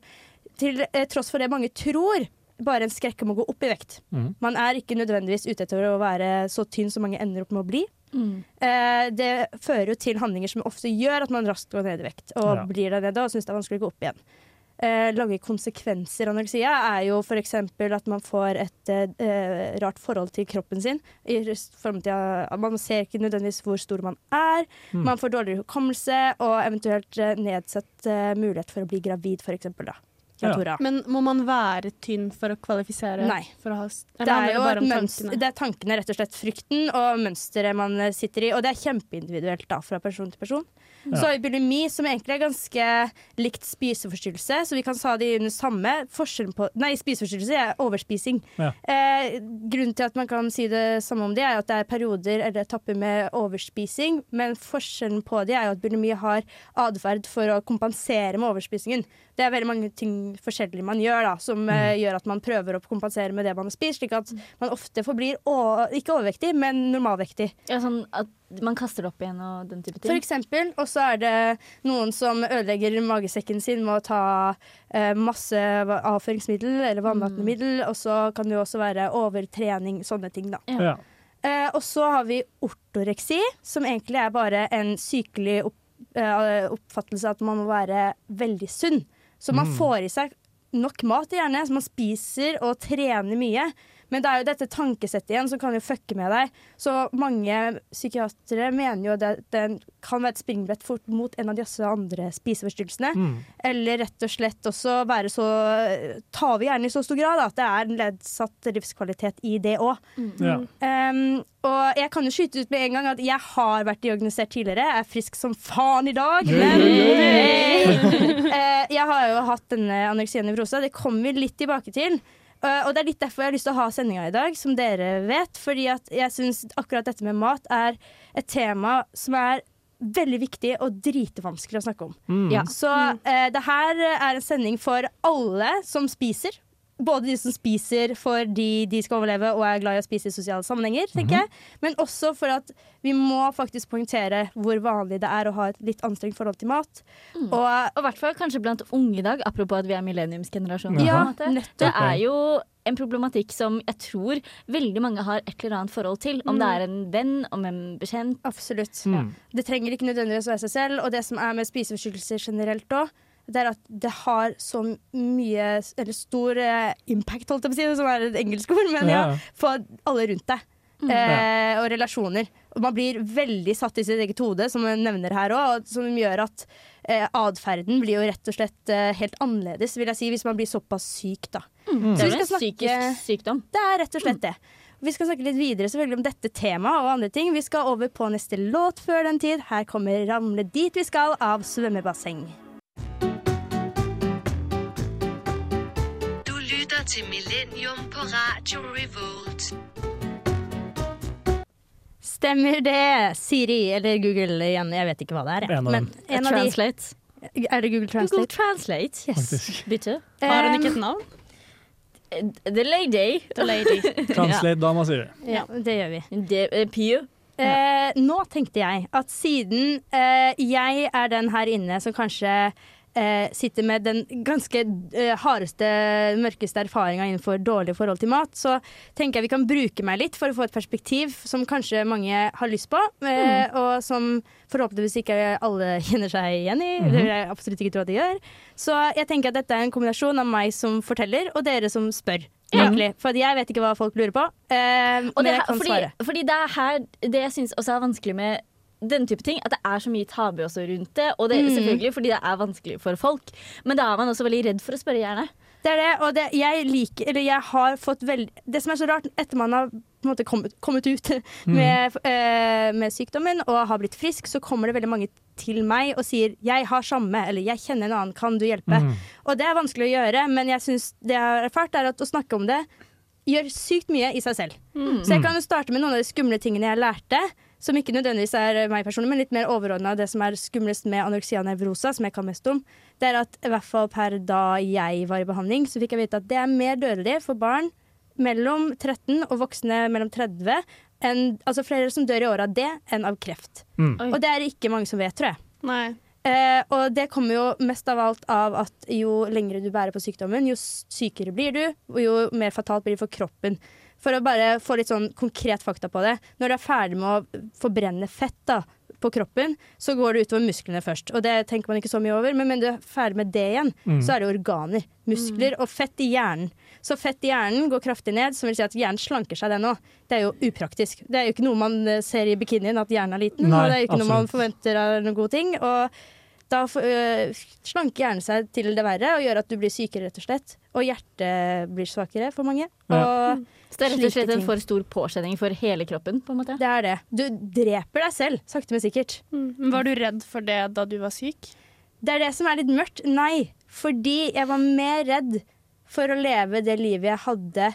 Speaker 1: til eh, tross for det mange tror bare en skrekk om å gå opp i vekt.
Speaker 4: Mm.
Speaker 1: Man er ikke nødvendigvis ute etter å være så tynn som mange ender opp med å bli.
Speaker 2: Mm.
Speaker 1: Eh, det fører jo til handlinger som ofte gjør at man raskt går ned i vekt, og
Speaker 4: Ja.
Speaker 1: blir der nede og syns det er vanskelig å gå opp igjen. Eh, lange konsekvenser av anoreksia er jo f.eks. at man får et eh, rart forhold til kroppen sin. I form til at Man ser ikke nødvendigvis hvor stor man er.
Speaker 4: Mm.
Speaker 1: Man får dårligere hukommelse og eventuelt eh, nedsatt eh, mulighet for å bli gravid, f.eks. da.
Speaker 4: Ja.
Speaker 3: Men må man være tynn for å kvalifisere?
Speaker 1: Nei.
Speaker 3: For å ha,
Speaker 1: Det er jo
Speaker 3: bare om tankene?
Speaker 1: det er tankene, rett og slett. Frykten og mønsteret man eh, sitter i. Og det er kjempeindividuelt da, fra person til person. Så har vi bulimi, som egentlig er ganske likt spiseforstyrrelse, så vi kan sa de under samme. Forskjellen på Nei, spiseforstyrrelse er overspising.
Speaker 4: Ja.
Speaker 1: Eh, grunnen til at man kan si det samme om det, er at det er perioder eller etapper med overspising, men forskjellen på de er jo at bulimi har atferd for å kompensere med overspisingen. Det er veldig mange ting forskjellig man gjør, da, som eh, gjør at man prøver å kompensere med det man har spist, slik at man ofte forblir ikke overvektig, men normalvektig.
Speaker 2: Ja, sånn at man kaster det opp igjen og den type ting.
Speaker 1: For eksempel, og så er det noen som ødelegger magesekken sin med å ta eh, masse avføringsmiddel eller vannvatnende middel, og så kan det jo også være overtrening, sånne ting, da.
Speaker 4: Ja.
Speaker 1: Eh, og så har vi ortoreksi, som egentlig er bare en sykelig opp, eh, oppfattelse av at man må være veldig sunn. Så man
Speaker 4: Mm.
Speaker 1: får i seg nok mat, gjerne, så man spiser og trener mye. Men det er jo dette tankesettet igjen som kan jo fucke med deg. Så mange psykiatere mener jo at den kan være et springbrett fort mot en av disse andre spiseforstyrrelsene.
Speaker 4: Mm.
Speaker 1: Eller rett og slett også være så Ta over hjernen i så stor grad at det er en ledsatt livskvalitet i det òg.
Speaker 4: Ja.
Speaker 1: Um, og jeg kan jo skyte ut med en gang at jeg har vært diagnosert tidligere. Jeg er frisk som faen i dag. Men
Speaker 4: hey!
Speaker 1: uh, jeg har jo hatt denne anoreksien nevrosa. Det kommer vi litt tilbake til. Eh, og det er litt derfor jeg har lyst til å ha sendinga i dag, som dere vet. Fordi at jeg syns akkurat dette med mat er et tema som er veldig viktig og dritvanskelig å snakke om.
Speaker 4: Mm.
Speaker 2: Ja.
Speaker 1: Så uh, det her er en sending for alle som spiser. Både de som spiser fordi de skal overleve og er glad i å spise i sosiale sammenhenger, tenker jeg. Men også for at vi må faktisk poengtere hvor vanlig det er å ha et litt anstrengt forhold til mat. Og
Speaker 2: Og i hvert fall kanskje blant unge i dag, apropos at vi er millenniumsgenerasjonen.
Speaker 1: ja.
Speaker 2: Det er jo en problematikk som jeg tror veldig mange har et eller annet forhold til. Om det er en venn, om en bekjent.
Speaker 1: Absolutt.
Speaker 4: Mm.
Speaker 1: Det trenger ikke nødvendigvis å være seg selv. Og det som er med spiseforstyrrelser generelt òg, det er at det har så mye Eller stor eh, impact, holdt jeg på å si, som er et engelsk ord, men ja,
Speaker 4: Ja.
Speaker 1: på alle rundt deg. Eh, og relasjoner. Og man blir veldig satt i sitt eget hode, som hun nevner her òg, som gjør at eh, atferden blir jo rett og slett eh, helt annerledes, vil jeg si, hvis man blir såpass syk, da.
Speaker 2: Det
Speaker 1: Så
Speaker 2: er en psykisk sykdom.
Speaker 1: Det er rett og slett det. Vi skal snakke litt videre selvfølgelig om dette temaet og andre ting. Vi skal over på neste låt før den tid. Her kommer 'Ramle dit vi skal' av Svømmebasseng.
Speaker 7: Lytter til Millennium på Radio Revolt.
Speaker 1: Stemmer det, Siri eller Google igjen. Jeg vet ikke hva det er. jeg.
Speaker 4: En av
Speaker 1: Men
Speaker 4: dem.
Speaker 1: en av de,
Speaker 2: Translate.
Speaker 1: er det Google Translate?
Speaker 2: Google
Speaker 1: Translate? Yes.
Speaker 4: Faktisk.
Speaker 2: Bytte.
Speaker 3: Har hun ikke et navn?
Speaker 2: The lady.
Speaker 3: The lady. [LAUGHS]
Speaker 4: Translate-dama sier det.
Speaker 1: Ja, det gjør vi.
Speaker 2: Det er Pio.
Speaker 1: Eh, nå tenkte jeg at siden eh, jeg er den her inne som kanskje eh, sitter med den ganske eh, hardeste, mørkeste erfaringa innenfor dårlige forhold til mat, så tenker jeg vi kan bruke meg litt for å få et perspektiv som kanskje mange har lyst på, eh, og som forhåpentligvis ikke alle [LAUGHS] kjenner seg igjen i. Det vil jeg absolutt ikke tro at de gjør. Så jeg tenker at dette er en kombinasjon av meg som forteller, og dere som spør. Egentlig. For jeg vet ikke hva folk lurer på, eh, men
Speaker 2: det,
Speaker 1: jeg kan
Speaker 2: fordi,
Speaker 1: svare.
Speaker 2: fordi det er her det jeg syns også er vanskelig med denne type ting, at det er så mye tabu også rundt det. Og det
Speaker 1: Mm.
Speaker 2: selvfølgelig fordi det er vanskelig for folk, men da er man også veldig redd for å spørre, gjerne.
Speaker 1: Det er det, og det, jeg liker Eller jeg har fått veldig Det som er så rart, etter man har på en måte kommet, kommet ut [LAUGHS] med, eh, med sykdommen og har blitt frisk, så kommer det veldig mange til meg og sier 'jeg har samme', eller 'jeg kjenner en annen, kan du hjelpe'?
Speaker 4: Mm.
Speaker 1: Og det er vanskelig å gjøre, men jeg synes det jeg har erfart, er at å snakke om det gjør sykt mye i seg selv. Så jeg kan jo starte med noen av de skumle tingene jeg lærte. Som ikke nødvendigvis er meg personlig, men litt mer overordna det som er skumlest med anoreksia nevrosa, som jeg kan mest om. Det er at i hvert fall per da jeg var i behandling, så fikk jeg vite at det er mer dødelig for barn mellom 13 og voksne mellom 30. Enn, altså flere som dør i året av det enn av kreft.
Speaker 4: Mm.
Speaker 1: Og det er det ikke mange som vet, tror jeg.
Speaker 3: Nei.
Speaker 1: Eh, og det kommer jo mest av alt av at jo lengre du bærer på sykdommen, jo sykere blir du, og jo mer fatalt blir det for kroppen. For å bare få litt sånn konkret fakta på det. Når du er ferdig med å forbrenne fett da, på kroppen, så går det utover musklene først. Og det tenker man ikke så mye over, men når du er ferdig med det igjen,
Speaker 4: Mm.
Speaker 1: så er det organer, muskler og fett i hjernen. Så fett i hjernen går kraftig ned, som vil si at hjernen slanker seg det nå. Det er jo upraktisk. Det er jo ikke noe man eh, ser i bikinien, at hjernen er liten.
Speaker 4: Nei,
Speaker 1: og det er jo ikke noe man forventer er noen god ting. Og da øh, slanker hjernen seg til det verre og gjør at du blir sykere, rett og slett. Og hjertet blir svakere for mange. Og
Speaker 2: Så det er rett og slett en for stor påkjenning for hele kroppen, på en måte.
Speaker 1: det er det. Du dreper deg selv, sakte, men sikkert.
Speaker 3: Mm. Men Var du redd for det da du var syk?
Speaker 1: Det er det som er litt mørkt. Nei, fordi jeg var mer redd for å leve det livet jeg hadde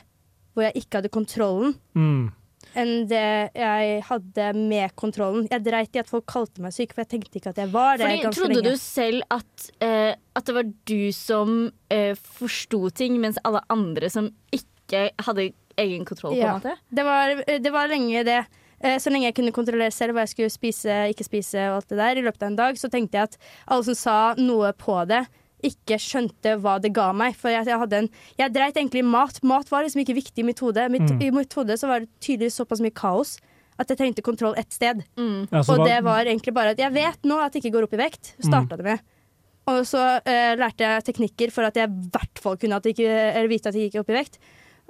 Speaker 1: hvor jeg ikke hadde kontrollen,
Speaker 4: Mm.
Speaker 1: Enn det jeg hadde med kontrollen. Jeg dreit i at folk kalte meg syk, for jeg tenkte ikke at jeg var det
Speaker 2: Fordi, trodde
Speaker 1: lenge.
Speaker 2: du selv at, eh, at det var du som eh, forsto ting, mens alle andre som ikke hadde egen kontroll, på
Speaker 1: Ja.
Speaker 2: en måte?
Speaker 1: Det var, det var lenge det. Eh, Så lenge jeg kunne kontrollere selv hva jeg skulle spise, ikke spise og alt det der, i løpet av en dag, så tenkte jeg at alle som sa noe på det, ikke skjønte hva det ga meg. For jeg, jeg hadde en Jeg dreit egentlig i mat. Mat var liksom ikke viktig i mitt hode. Mitt,
Speaker 4: Mm.
Speaker 1: I mitt hode så var det tydeligvis såpass mye kaos at jeg trengte kontroll ett sted.
Speaker 2: Mm.
Speaker 4: Ja,
Speaker 1: Og det var egentlig bare at jeg vet nå at jeg ikke går opp i vekt. Starta det med. Og så uh, lærte jeg teknikker for at jeg i hvert fall kunne at jeg ikke, eller vite at det gikk opp i vekt.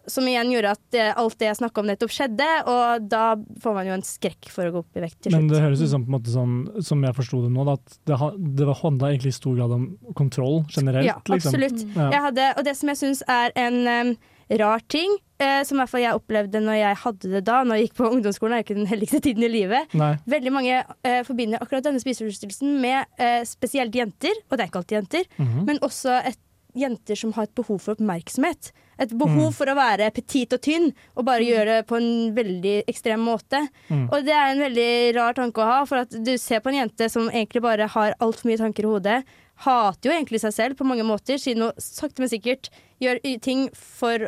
Speaker 1: Som igjen gjorde at eh, alt det jeg snakka om nettopp skjedde, og da får man jo en skrekk for å gå opp i vekt til slutt.
Speaker 4: Men det høres ut som, på en måte sånn, som jeg forsto det nå, at det, det var håndla egentlig i stor grad om kontroll generelt.
Speaker 1: Ja,
Speaker 4: liksom.
Speaker 1: absolutt.
Speaker 4: Ja.
Speaker 1: Jeg hadde, og det som jeg syns er en um, rar ting, eh, som i hvert fall jeg opplevde når jeg hadde det da, når jeg gikk på ungdomsskolen, er jo ikke den heldigste tiden i livet.
Speaker 4: Nei.
Speaker 1: Veldig mange eh, forbinder akkurat denne spiseforstyrrelsen med eh, spesielt jenter, og det er ikke alltid jenter,
Speaker 4: Mhm.
Speaker 1: men også et, jenter som har et behov for oppmerksomhet. Et behov
Speaker 4: Mm.
Speaker 1: for å være petit og tynn, og bare gjøre det på en veldig ekstrem måte.
Speaker 4: Mm.
Speaker 1: Og det er en veldig rar tanke å ha, for at du ser på en jente som egentlig bare har altfor mye tanker i hodet. Hater jo egentlig seg selv på mange måter, siden hun sakte, men sikkert gjør ting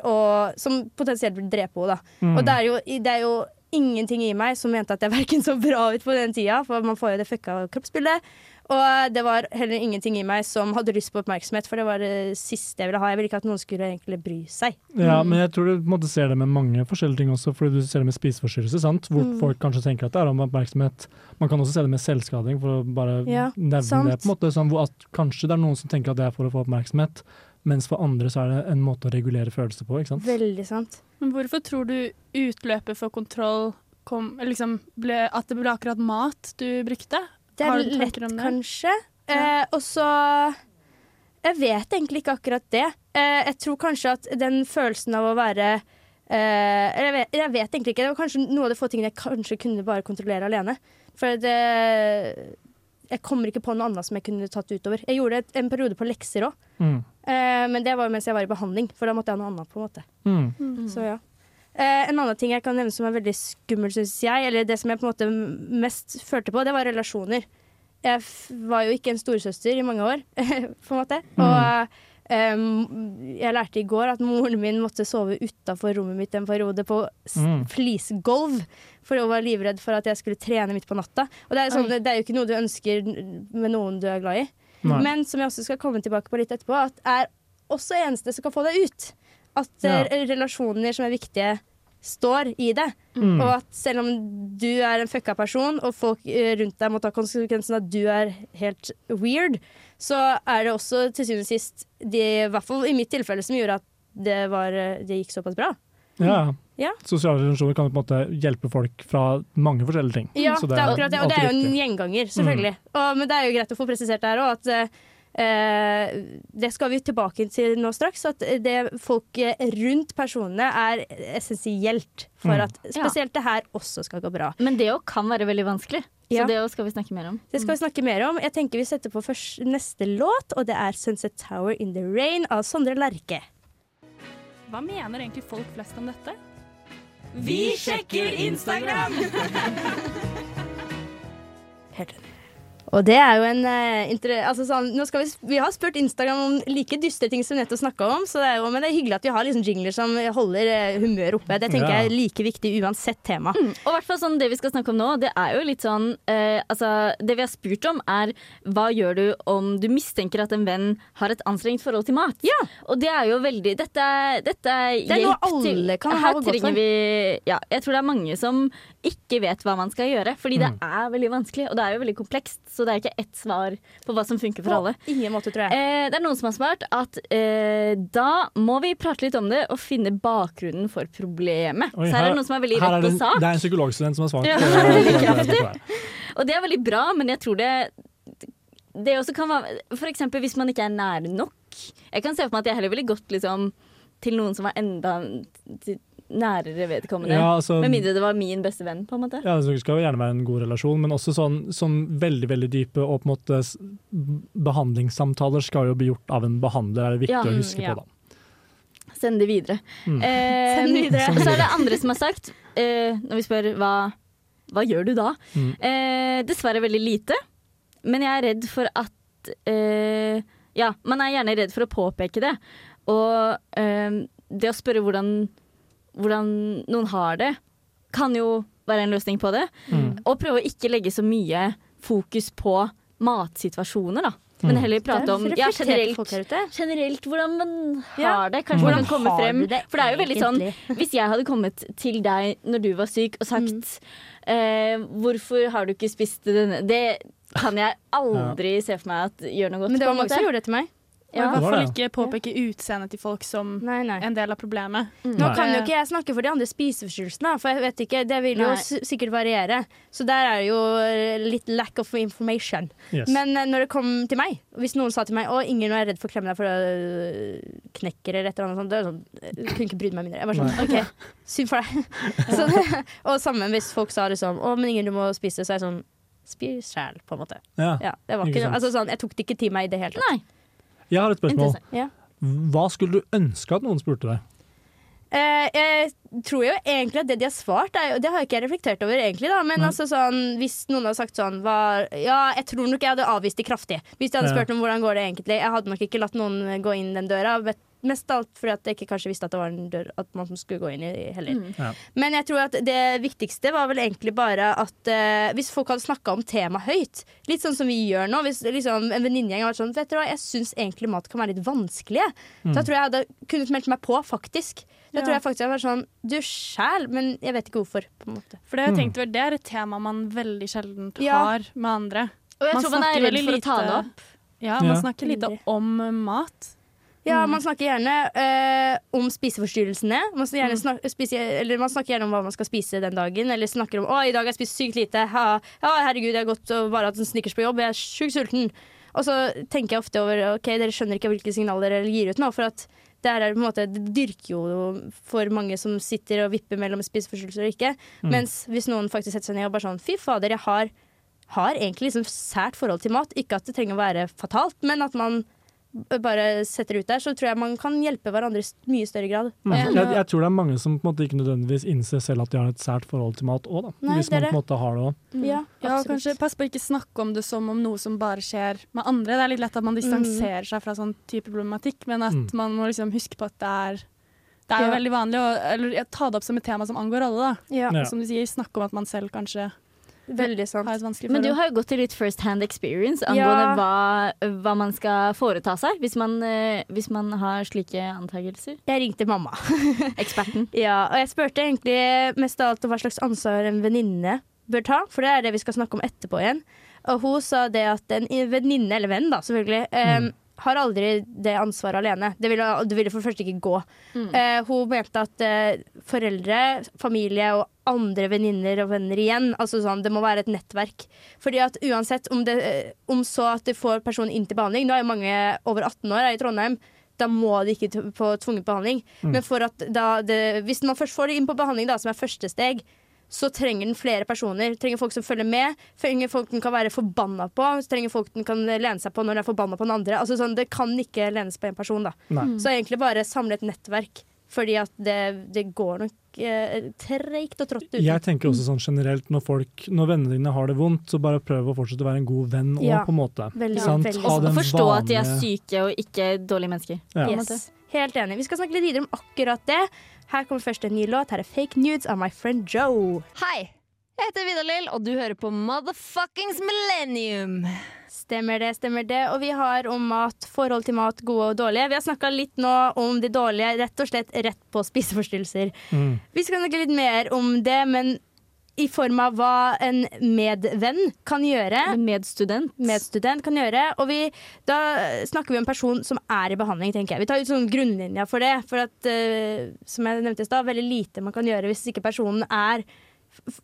Speaker 1: å, som potensielt vil drepe henne.
Speaker 4: Mm.
Speaker 1: Og det er, jo, det er jo ingenting i meg som mente at jeg [LAUGHS] verken så bra ut på den tida, for man får jo det fucka kroppsbildet. Og det var heller ingenting i meg som hadde lyst på oppmerksomhet, for det var det siste jeg ville ha. Jeg ville ikke at noen skulle egentlig bry seg.
Speaker 4: Ja, men jeg tror du på en måte ser det med mange forskjellige ting også, fordi du ser det med spiseforstyrrelse, sant? hvor
Speaker 1: Mm.
Speaker 4: folk kanskje tenker at det er om oppmerksomhet. Man kan også se det med selvskading, for å bare
Speaker 1: Ja,
Speaker 4: nevne
Speaker 1: sant.
Speaker 4: det. på en måte, sånn, hvor at Kanskje det er noen som tenker at det er for å få oppmerksomhet, mens for andre så er det en måte å regulere følelser på. ikke sant?
Speaker 1: Veldig sant.
Speaker 3: Men hvorfor tror du utløpet for kontroll kom liksom ble, At det ble akkurat mat du brukte?
Speaker 1: Det er lett,
Speaker 3: det?
Speaker 1: kanskje. Eh, og så Jeg vet egentlig ikke akkurat det. Eh, jeg tror kanskje at den følelsen av å være eh, jeg, vet, jeg vet egentlig ikke. Det var kanskje noe av de få tingene jeg kanskje kunne bare kontrollere alene. For det Jeg kommer ikke på noe annet som jeg kunne tatt utover. Jeg gjorde et, en periode på lekser òg,
Speaker 4: Mm.
Speaker 1: eh, men det var jo mens jeg var i behandling. For da måtte jeg ha noe annet, på en måte.
Speaker 4: Mm.
Speaker 1: Så ja. Eh, en annen ting jeg kan nevne som er veldig skummel, syns jeg, eller det som jeg på en måte mest følte på, det var relasjoner. Jeg var jo ikke en storesøster i mange år, [LAUGHS] på en måte. Og Um, jeg lærte i går at moren min måtte sove utafor rommet mitt en periode på
Speaker 4: Mm.
Speaker 1: flisgolv, for hun var livredd for at jeg skulle trene midt på natta. Og det er, sånn, det er jo ikke noe du ønsker med noen du er glad i.
Speaker 4: Nei.
Speaker 1: Men som jeg også skal komme tilbake på litt etterpå, at er også eneste som kan få deg ut. At
Speaker 4: Ja.
Speaker 1: eh, relasjoner som er viktige, står i det.
Speaker 4: Mm.
Speaker 1: Og at selv om du er en fucka person, og folk eh, rundt deg må ta konsekvensen at du er helt weird, så er det også til syvende og sist, de, i hvert fall i mitt tilfelle, som gjorde at det, var, eh, det gikk såpass bra.
Speaker 4: Ja.
Speaker 1: Ja.
Speaker 4: Sosiale relasjoner kan på en måte hjelpe folk fra mange forskjellige ting.
Speaker 1: Ja,
Speaker 4: Så
Speaker 1: det er akkurat det. Og det er jo en gjenganger, selvfølgelig. Og, men det er jo greit å få presisert det her òg, at eh, det skal vi tilbake til nå straks. At det folk rundt personene er essensielt for
Speaker 4: Mm.
Speaker 1: at spesielt det her også skal gå bra.
Speaker 2: Men det òg kan være veldig vanskelig.
Speaker 1: Ja.
Speaker 2: Så det skal vi snakke mer om.
Speaker 1: Det skal vi snakke mer om. Jeg tenker Vi setter på først, neste låt, og det er 'Sunset Tower In The Rain' av Sondre Lerche.
Speaker 3: Hva mener egentlig folk flest om dette?
Speaker 8: Vi sjekker Instagram! [LAUGHS]
Speaker 1: Og det er jo en uh, altså sånn, nå skal vi, vi har spurt Instagram om like dystre ting som vi nettopp snakka om, så det er jo, men det er hyggelig at vi har liksom jingler som holder uh, humøret oppe. Det tenker
Speaker 4: Ja.
Speaker 1: jeg er like viktig uansett tema.
Speaker 2: Og i hvert fall sånn, det vi skal snakke om nå, det er jo litt sånn uh, Altså, det vi har spurt om, er hva gjør du om du mistenker at en venn har et anstrengt forhold til mat?
Speaker 1: Ja.
Speaker 2: Og det er jo veldig Dette, er- dette er
Speaker 1: Det er noe
Speaker 2: hjelp til
Speaker 1: alle kan ha
Speaker 2: Her trenger vi Ja, jeg tror det er mange som ikke vet hva man skal gjøre, fordi det er veldig vanskelig, og det er jo veldig komplekst, så det er ikke ett svar på hva som funker for alle.
Speaker 1: På ingen måte, tror jeg.
Speaker 2: Eh, det er noen som har svart at eh, da må vi prate litt om det og finne bakgrunnen for problemet.
Speaker 4: Oi,
Speaker 2: så her er det noen som er veldig rett
Speaker 4: er det,
Speaker 2: på sak.
Speaker 4: det er en psykologstudent som har svart.
Speaker 2: Ja,
Speaker 4: Eh, [LAUGHS]
Speaker 2: veldig
Speaker 4: det-
Speaker 2: kraftig. Og det er veldig bra, men jeg tror det det også kan være For eksempel hvis man ikke er nær nok. Jeg kan se for meg at jeg heller ville gått liksom, til noen som var enda til- nærere vedkommende.
Speaker 4: Ja, altså-
Speaker 2: Med mindre det var min beste venn, på en måte.
Speaker 4: Ja, Det skal jo gjerne være en god relasjon, men også sånn, sånn veldig veldig dype og på en måte behandlingssamtaler skal jo bli gjort av en behandler, er det viktig
Speaker 2: Ja,
Speaker 4: å huske
Speaker 2: ja.
Speaker 4: på. da.
Speaker 2: Send det videre.
Speaker 4: Mm.
Speaker 2: Eh,
Speaker 1: Send det videre.
Speaker 2: Så er det andre som har sagt, eh, når vi spør hva, hva gjør du da?
Speaker 4: Mm.
Speaker 2: Eh, dessverre veldig lite, men jeg er redd for at eh, Ja, man er gjerne redd for å påpeke det. Og eh, det å spørre hvordan, hvordan noen har det, kan jo være en løsning på det.
Speaker 4: Mm.
Speaker 2: Og prøve å ikke legge så mye fokus på matsituasjoner, da. Men
Speaker 4: Mm.
Speaker 2: heller prate om ja, generelt generelt hvordan man har det. Kanskje
Speaker 1: Hvordan
Speaker 2: man kan komme frem. For det er jo veldig sånn? [LAUGHS] Hvis jeg hadde kommet til deg når du var syk og sagt eh, 'Hvorfor har du ikke spist denne?' Det kan jeg aldri se for meg at gjør noe godt.
Speaker 1: Men det var mange som gjorde det til meg.
Speaker 3: Og i hvert fall ikke påpeke utseendet til folk som
Speaker 1: Nei, nei.
Speaker 3: en del av problemet.
Speaker 1: Nå kan jo ikke jeg snakke for de andre spiseforstyrrelsene, for jeg vet ikke, det vil jo s- sikkert variere. Så der er det jo eh, litt lack of information.
Speaker 4: Yes.
Speaker 1: Men eh, når det kom til meg, hvis noen sa til meg å Inger, nå er jeg redd for å klemme deg for å knekke eller et eller annet sånt, det er sånn, jeg kunne ikke brydd meg mindre. Jeg var sånn, OK, synd for deg. [LAUGHS] Så, og sammen hvis folk sa liksom å, men Inger, du må spise, så er jeg sånn Spis sjæl, på en måte.
Speaker 4: ja.
Speaker 1: Ja, det var
Speaker 4: Ikke
Speaker 1: ikke,
Speaker 4: sant.
Speaker 1: altså sånn, jeg tok det ikke til meg i det hele tatt.
Speaker 4: Jeg har et spørsmål.
Speaker 1: Ja.
Speaker 4: Hva skulle du ønske at noen spurte deg?
Speaker 1: Eh, jeg tror jo egentlig at det de har svart, er, det har ikke jeg reflektert over egentlig, da. Men altså sånn, hvis noen hadde sagt sånn var, Ja, jeg tror nok jeg hadde avvist de kraftig. Hvis de hadde spurt om hvordan går det egentlig. Jeg hadde nok ikke latt noen gå inn den døra. vet- Mest av alt fordi at jeg ikke kanskje visste at det var en dør at man skulle gå inn i heller.
Speaker 2: Mm.
Speaker 4: Ja.
Speaker 1: Men jeg tror at det viktigste var vel egentlig bare at uh, hvis folk hadde snakka om temaet høyt, litt sånn som vi gjør nå Hvis liksom, en venninnegjeng hadde vært sånn Vet du hva, jeg syns egentlig mat kan være litt vanskelig.
Speaker 4: Mm.
Speaker 1: Da tror jeg jeg hadde kunnet meldt meg på, faktisk. Da
Speaker 3: Ja.
Speaker 1: tror jeg faktisk jeg hadde vært sånn Du sjæl, men jeg vet ikke hvorfor. på en måte
Speaker 3: For det, har jeg
Speaker 4: tenkte,
Speaker 3: tenkt, det er et tema man veldig sjelden
Speaker 1: Ja.
Speaker 3: har med andre.
Speaker 2: Og jeg
Speaker 3: Man
Speaker 2: tror man er redd
Speaker 3: for
Speaker 2: for å ta det opp.
Speaker 3: Ja, man
Speaker 4: Ja.
Speaker 3: snakker lite om mat.
Speaker 1: Ja,
Speaker 3: Mm.
Speaker 1: man snakker gjerne eh, om spiseforstyrrelsene. Man snakker,
Speaker 3: Mm.
Speaker 1: snak, spise, eller man snakker gjerne om hva man skal spise den dagen. Eller snakker om 'Å, i dag har jeg spist sykt lite'. Ha, ja, herregud, jeg har gått og bare hatt en snickers på jobb. Jeg er sjukt sulten. Og så tenker jeg ofte over OK, dere skjønner ikke hvilke signaler dere gir ut nå. For at det her er på en måte Det dyrker jo for mange som sitter og vipper mellom spiseforstyrrelser og ikke.
Speaker 4: Mm.
Speaker 1: Mens hvis noen faktisk setter seg ned og bare sånn Fy fader, jeg har, har egentlig liksom sært forhold til mat. Ikke at det trenger å være fatalt, men at man bare setter ut der, så tror jeg man kan hjelpe hverandre i mye større grad.
Speaker 4: Mm. Jeg, jeg tror det er mange som på en måte ikke nødvendigvis innser selv at de har et sært forhold til mat òg,
Speaker 1: Nei,
Speaker 4: hvis
Speaker 1: det er
Speaker 4: man på en måte har det òg.
Speaker 1: Ja,
Speaker 3: Ja, kanskje Pass på å ikke snakke om det som om noe som bare skjer med andre. Det er litt lett at man distanserer seg fra sånn type problematikk, men at
Speaker 4: Mm.
Speaker 3: man må liksom huske på at det er det er jo
Speaker 1: Ja.
Speaker 3: veldig vanlig å eller, ta det opp som et tema som angår alle. da. Som du sier, snakke om at man selv kanskje
Speaker 1: veldig sant.
Speaker 3: har et vanskelig
Speaker 2: Men du har jo gått til litt first hand experience angående
Speaker 1: Ja.
Speaker 2: hva, hva man skal foreta seg hvis man, eh, hvis man har slike antakelser.
Speaker 1: Jeg ringte mamma. [LAUGHS]
Speaker 2: Eksperten.
Speaker 1: Ja, og jeg spurte egentlig mest av alt om hva slags ansvar en venninne bør ta, for det er det vi skal snakke om etterpå igjen. Og hun sa det at en venninne, eller venn da, selvfølgelig, eh, har aldri det ansvaret alene. Det ville, det ville for det første ikke gå.
Speaker 2: Mm.
Speaker 1: Eh, hun mente at eh, foreldre, familie og andre venninner og venner igjen, altså sånn, det må være et nettverk. Fordi at uansett om, det, eh, om så at du får personen inn til behandling, nå er jo mange over 18 år her i Trondheim, da må de ikke på tvunget behandling. Men for at da det, hvis man først får det inn på behandling, da, som er første steg, så trenger den flere personer. Trenger folk som følger med. Trenger folk den kan være forbanna på. Trenger folk den kan lene seg på når den er forbanna på den andre. Altså sånn, Det kan ikke lenes på én person. da
Speaker 4: Nei.
Speaker 1: Så egentlig bare samle et nettverk Fordi at det, det går nok eh, treigt og trått uten.
Speaker 4: Jeg tenker også sånn generelt, når folk, når vennene dine har det vondt, så bare prøv å fortsette å være en god venn òg,
Speaker 1: Ja.
Speaker 4: på en måte.
Speaker 1: Veldig,
Speaker 4: Sant?
Speaker 1: veldig
Speaker 4: den
Speaker 2: Forstå at de er syke og ikke dårlige mennesker.
Speaker 4: Ja.
Speaker 1: Yes. Helt enig. Vi skal snakke litt videre om akkurat det. Her kommer først en ny låt. Her er 'Fake Nudes' av My Friend Joe.
Speaker 8: Hei, jeg heter Vidar-Lill, og du hører på Motherfuckings Millennium.
Speaker 1: Stemmer det, stemmer det. Og vi har om mat, forhold til mat, gode og dårlige. Vi har snakka litt nå om de dårlige, rett og slett rett på spiseforstyrrelser.
Speaker 4: Mm.
Speaker 1: Vi skal snakke litt mer om det, men i form av hva en medvenn kan gjøre.
Speaker 2: Medstudent.
Speaker 1: medstudent kan gjøre. Og vi, da snakker vi om en person som er i behandling, tenker jeg. Vi tar ut sånn grunnlinja for det. For at, uh, som jeg nevnte i stad, veldig lite man kan gjøre hvis ikke personen er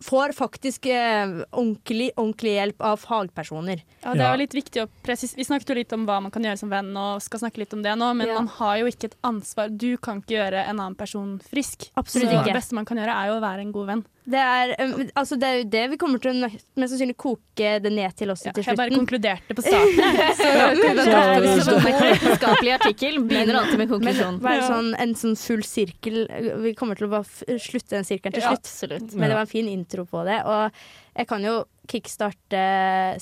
Speaker 1: Får faktisk eh, ordentlig, ordentlig hjelp av fagpersoner.
Speaker 3: Ja, det er litt viktig å presis Vi snakket jo litt om hva man kan gjøre som venn, og skal snakke litt om det nå, men
Speaker 1: Ja.
Speaker 3: man har jo ikke et ansvar. Du kan ikke gjøre en annen person frisk.
Speaker 1: Absolutt
Speaker 3: Så
Speaker 1: ikke.
Speaker 3: det beste man kan gjøre, er jo å være en god venn.
Speaker 1: Det er, um, altså det er jo det vi kommer til å mest sannsynlig koke det ned til også
Speaker 3: Ja,
Speaker 1: til
Speaker 3: jeg bare konkluderte på starten. [LAUGHS] Så
Speaker 2: en vitenskapelig artikkel begynner alltid med konklusjon.
Speaker 3: Men,
Speaker 1: sånn, en sånn full sirkel Vi kommer til å bare slutte den sirkelen til slutt.
Speaker 2: Ja,
Speaker 1: Men det var en fin intro på det. Og jeg kan jo kickstarte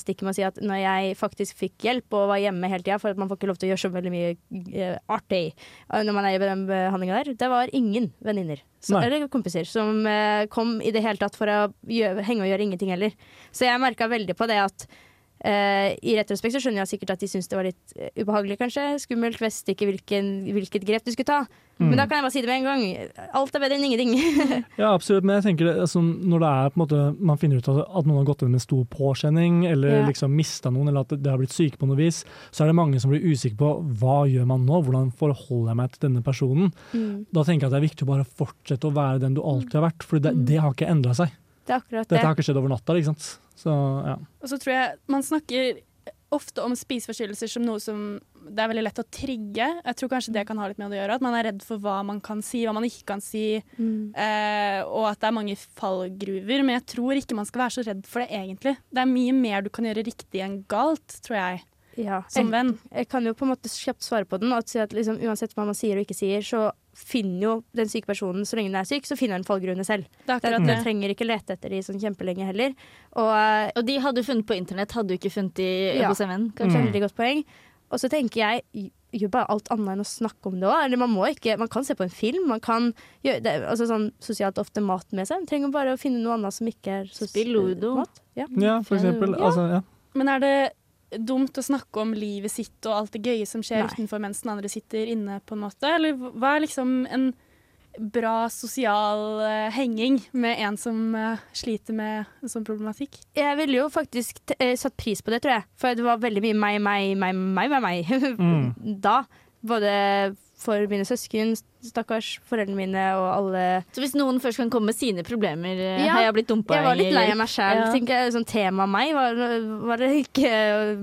Speaker 1: stikket med å si at når jeg faktisk fikk hjelp og var hjemme hele tida, for at man får ikke lov til å gjøre så veldig mye eh, artig eh, når man er i den behandlinga der, det var ingen venninner eller kompiser som eh, kom i det hele tatt for å gjøre, henge og gjøre ingenting heller. Så jeg merka veldig på det at I retrospekt så skjønner jeg sikkert at de syntes det var litt eh, ubehagelig, kanskje. Skummelt, visste ikke hvilken, hvilket grep du skulle ta.
Speaker 4: Mm.
Speaker 1: Men da kan jeg bare si det med en gang. Alt er bedre enn ingenting. [LAUGHS]
Speaker 4: Ja, absolutt. Men jeg tenker altså, når det er på en måte, man finner ut at, at noen har gått inn med stor påkjenning, eller
Speaker 1: Ja.
Speaker 4: liksom mista noen, eller at det har blitt syke på noe vis, så er det mange som blir usikre på hva gjør man nå, hvordan forholder jeg meg til denne personen.
Speaker 1: Mm.
Speaker 4: Da tenker jeg at det er viktig å bare fortsette å være den du alltid har vært, for det,
Speaker 1: Mm.
Speaker 4: det har ikke endra seg.
Speaker 1: Det er akkurat det.
Speaker 4: Dette har ikke skjedd over natta, ikke sant. Så ja.
Speaker 3: Og så tror jeg man snakker ofte om spiseforstyrrelser som noe som det er veldig lett å trigge. Jeg tror kanskje det kan ha litt med det å gjøre. At man er redd for hva man kan si, hva man ikke kan si.
Speaker 1: Mm.
Speaker 3: Eh, og at det er mange fallgruver. Men jeg tror ikke man skal være så redd for det, egentlig. Det er mye mer du kan gjøre riktig enn galt, tror jeg,
Speaker 1: Ja.
Speaker 3: som venn.
Speaker 1: Jeg kan jo på en måte kjapt svare på den. Si at liksom, uansett hva man sier og ikke sier, så finner jo den syke personen, så lenge den er syk, så finner den fallgrunnene selv.
Speaker 3: Det er at
Speaker 1: den trenger ikke lete etter de sånn kjempelenge heller. Og eh,
Speaker 2: Og de hadde du funnet på internett, hadde du ikke funnet de
Speaker 1: Ja.
Speaker 2: hos en venn?
Speaker 1: kanskje
Speaker 4: Mm.
Speaker 1: veldig godt poeng. Og så tenker jeg gjør bare alt annet enn å snakke om det òg. Eller man må ikke Man kan se på en film, man kan gjøre det, altså sånn sosialt ofte mat med seg. Man trenger bare å finne noe annet som ikke er sosialt
Speaker 2: Spill Ludo.
Speaker 1: mat. Ja.
Speaker 4: ja, for eksempel.
Speaker 1: Ja.
Speaker 4: Altså, ja.
Speaker 3: Men er det dumt å snakke om livet sitt og alt det gøye som skjer
Speaker 1: Nei.
Speaker 3: utenfor mens den andre sitter inne, på en måte? Eller hva er liksom en bra sosial uh, henging med en som uh, sliter med en sånn problematikk?
Speaker 1: Jeg ville jo faktisk t eh, satt pris på det, tror jeg. For det var veldig mye meg, meg, meg, meg, meg, meg. [LAUGHS]
Speaker 4: Mm.
Speaker 1: da. Både for mine søsken, stakkars, foreldrene mine og alle
Speaker 2: Så hvis noen først kan komme med sine problemer eh,
Speaker 1: Ja,
Speaker 2: Har jeg blitt dumpa
Speaker 1: Jeg var litt lei av meg sjæl.
Speaker 2: Ja.
Speaker 1: Sånn tema meg var, var det ikke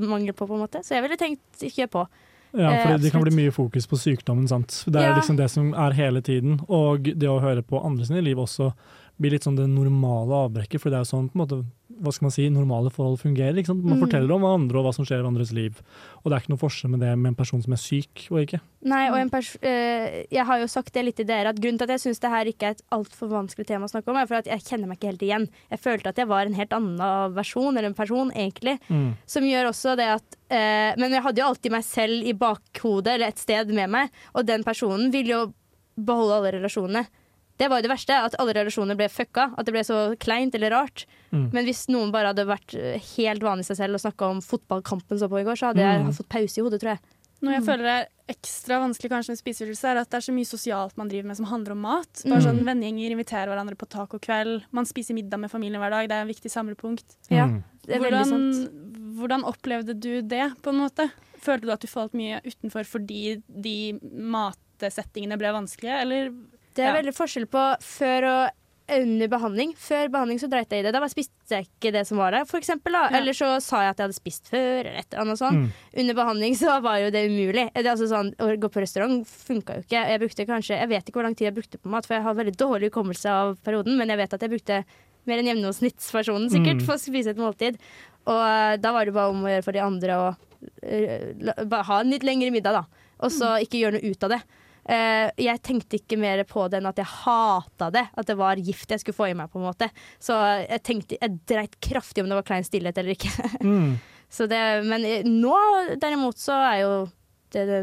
Speaker 1: mangel på, på en måte. Så jeg ville tenkt kjør på.
Speaker 4: Ja,
Speaker 1: Eh,
Speaker 4: for det kan bli mye fokus på sykdommen, sant. Det er
Speaker 1: Ja.
Speaker 4: liksom det som er hele tiden. Og det å høre på andre sine liv også blir litt sånn det normale avbrekket, for det er jo sånn på en måte, hva skal man si, normale forhold fungerer. ikke sant? Man
Speaker 1: Mm.
Speaker 4: forteller om andre og hva som skjer i andres liv. Og det er ikke noe forskjell med det med en person som er syk og ikke.
Speaker 1: Nei, og en pers eh, jeg har jo sagt det litt til dere, at grunnen til at jeg syns det her ikke er et altfor vanskelig tema å snakke om, er for at jeg kjenner meg ikke helt igjen. Jeg følte at jeg var en helt annen versjon, eller en person, egentlig.
Speaker 4: Mm.
Speaker 1: Som gjør også det at eh, Men jeg hadde jo alltid meg selv i bakhodet, eller et sted med meg, og den personen vil jo beholde alle relasjonene. Det var jo det verste, at alle relasjoner ble fucka. At det ble så kleint eller rart.
Speaker 4: Mm.
Speaker 1: Men hvis noen bare hadde vært eh, helt vanlig seg selv og snakka om fotballkampen som var på i går, så hadde
Speaker 4: Mm.
Speaker 1: jeg fått pause i hodet, tror jeg.
Speaker 3: Noe jeg
Speaker 1: Mm.
Speaker 3: føler er ekstra vanskelig kanskje med spiseforstyrrelse, er at det er så mye sosialt man driver med som handler om mat. Bare
Speaker 1: Mm.
Speaker 3: sånn Vennegjenger inviterer hverandre på tacokveld, man spiser middag med familien hver dag. Det er en viktig samlepunkt.
Speaker 1: Ja.
Speaker 4: Mm.
Speaker 1: Det er veldig
Speaker 3: Hvordan,
Speaker 1: sant.
Speaker 3: hvordan opplevde du det, på en måte? Følte du at du falt mye utenfor fordi de matsettingene ble vanskelige, eller
Speaker 1: Det er
Speaker 3: Ja.
Speaker 1: veldig forskjell på før og under behandling. Før behandling så dreit jeg i det. Da spiste jeg ikke det som var der, eksempel.
Speaker 3: Ja.
Speaker 1: Eller så sa jeg at jeg hadde spist før, eller et eller annet sånt.
Speaker 4: Mm.
Speaker 1: Under behandling så var jo det umulig. Det er altså sånn, å gå på restaurant funka jo ikke. Jeg brukte kanskje, jeg vet ikke hvor lang tid jeg brukte på mat, for jeg har veldig dårlig hukommelse av perioden, men jeg vet at jeg brukte mer enn gjennomsnittspersonen sikkert
Speaker 4: Mm.
Speaker 1: for å spise et måltid. Og eh, da var det bare om å gjøre for de andre å eh, ha en litt lengre middag, da. Og så ikke gjøre noe ut av det. Eh, jeg tenkte ikke mer på det enn at jeg hata det. At det var gift jeg skulle få i meg. på en måte Så jeg tenkte, jeg dreit kraftig om det var klein stillhet eller ikke.
Speaker 4: Mm. [LAUGHS]
Speaker 1: Så det, men eh, nå derimot så er jo det, det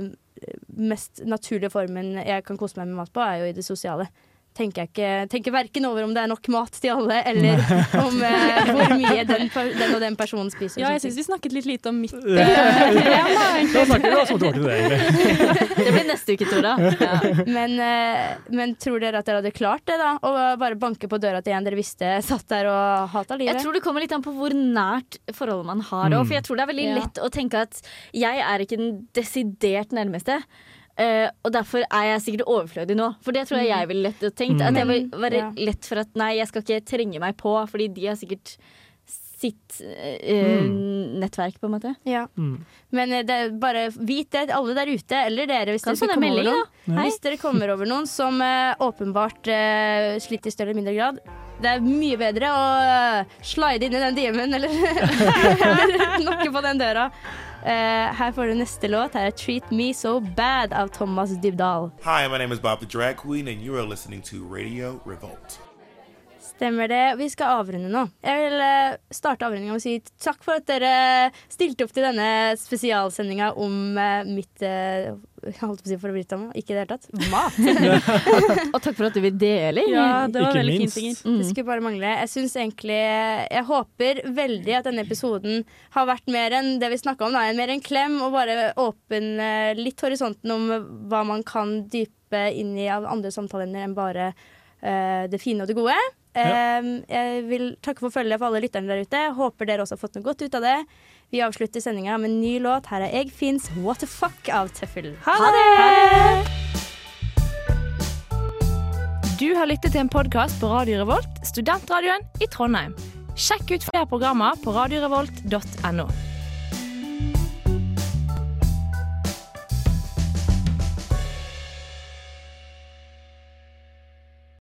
Speaker 1: mest naturlige formen jeg kan kose meg med mat på, er jo i det sosiale. Tenker jeg ikke, tenker verken over om det er nok mat til alle, eller om eh, hvor mye den, den og den personen spiser.
Speaker 3: Ja, jeg syns vi snakket litt lite om mitt [LAUGHS] [LAUGHS]
Speaker 4: Da snakker vi oss tilbake til det, egentlig.
Speaker 2: Det blir neste uke, Tora. Ja.
Speaker 1: men, eh, men tror dere at dere hadde klart det, da? Å bare banke på døra til en dere visste satt der og hata livet?
Speaker 2: Jeg tror det kommer litt an på hvor nært forholdet man har. òg, For jeg tror det er veldig lett å tenke at jeg er ikke den desidert nærmeste. Eh, og derfor er jeg sikkert overflødig nå. For det tror jeg jeg ville lett tenkt. At jeg vil være lett for at nei, jeg skal ikke trenge meg på, fordi de har sikkert sitt eh, nettverk, på en måte.
Speaker 1: Ja.
Speaker 4: Mm.
Speaker 1: Men det er bare vit det, alle der ute, eller dere, hvis dere, kommer, over
Speaker 2: melding,
Speaker 1: noen. Hvis dere kommer over noen som uh, åpenbart uh, sliter i større eller mindre grad. Det er mye bedre å slide inn i den DM-en eller, [LAUGHS] [LAUGHS] [LAUGHS] eller nokke på den døra. Eh, her får du neste låt. Her er 'Treat Me So Bad' av Thomas Dybdahl.
Speaker 9: Hi, my name is Bob the Drag Queen, and you are listening to Radio Revolt.
Speaker 1: Stemmer det. Vi skal avrunde nå. Jeg vil eh, starte avrundinga med å si takk for at dere stilte opp til denne spesialsendinga om eh, mitt eh, jeg holdt på å si favorittdama. Ikke i det hele tatt. Mat. [LAUGHS]
Speaker 2: Og takk for at du vil dele.
Speaker 3: Ja, det var
Speaker 4: Ikke
Speaker 3: veldig
Speaker 4: minst.
Speaker 3: fint, Mm.
Speaker 1: Det skulle bare mangle. Jeg synes egentlig Jeg håper veldig at denne episoden har vært mer enn det vi snakka om. Da. Mer en klem og bare åpne litt horisonten om hva man kan dype inn i av andre samtaleemner enn bare uh, det fine og det gode. Eh, jeg vil takke for følget for alle lytterne der ute. Håper dere også har fått noe godt ut av det. Vi avslutter sendinga med en ny låt. Her er Eg Fins What the Fuck av Tøffel.
Speaker 3: Ha det!
Speaker 10: Du har lyttet til en podkast på Radio Revolt, studentradioen i Trondheim. Sjekk ut flere programmer på radiorevolt.no.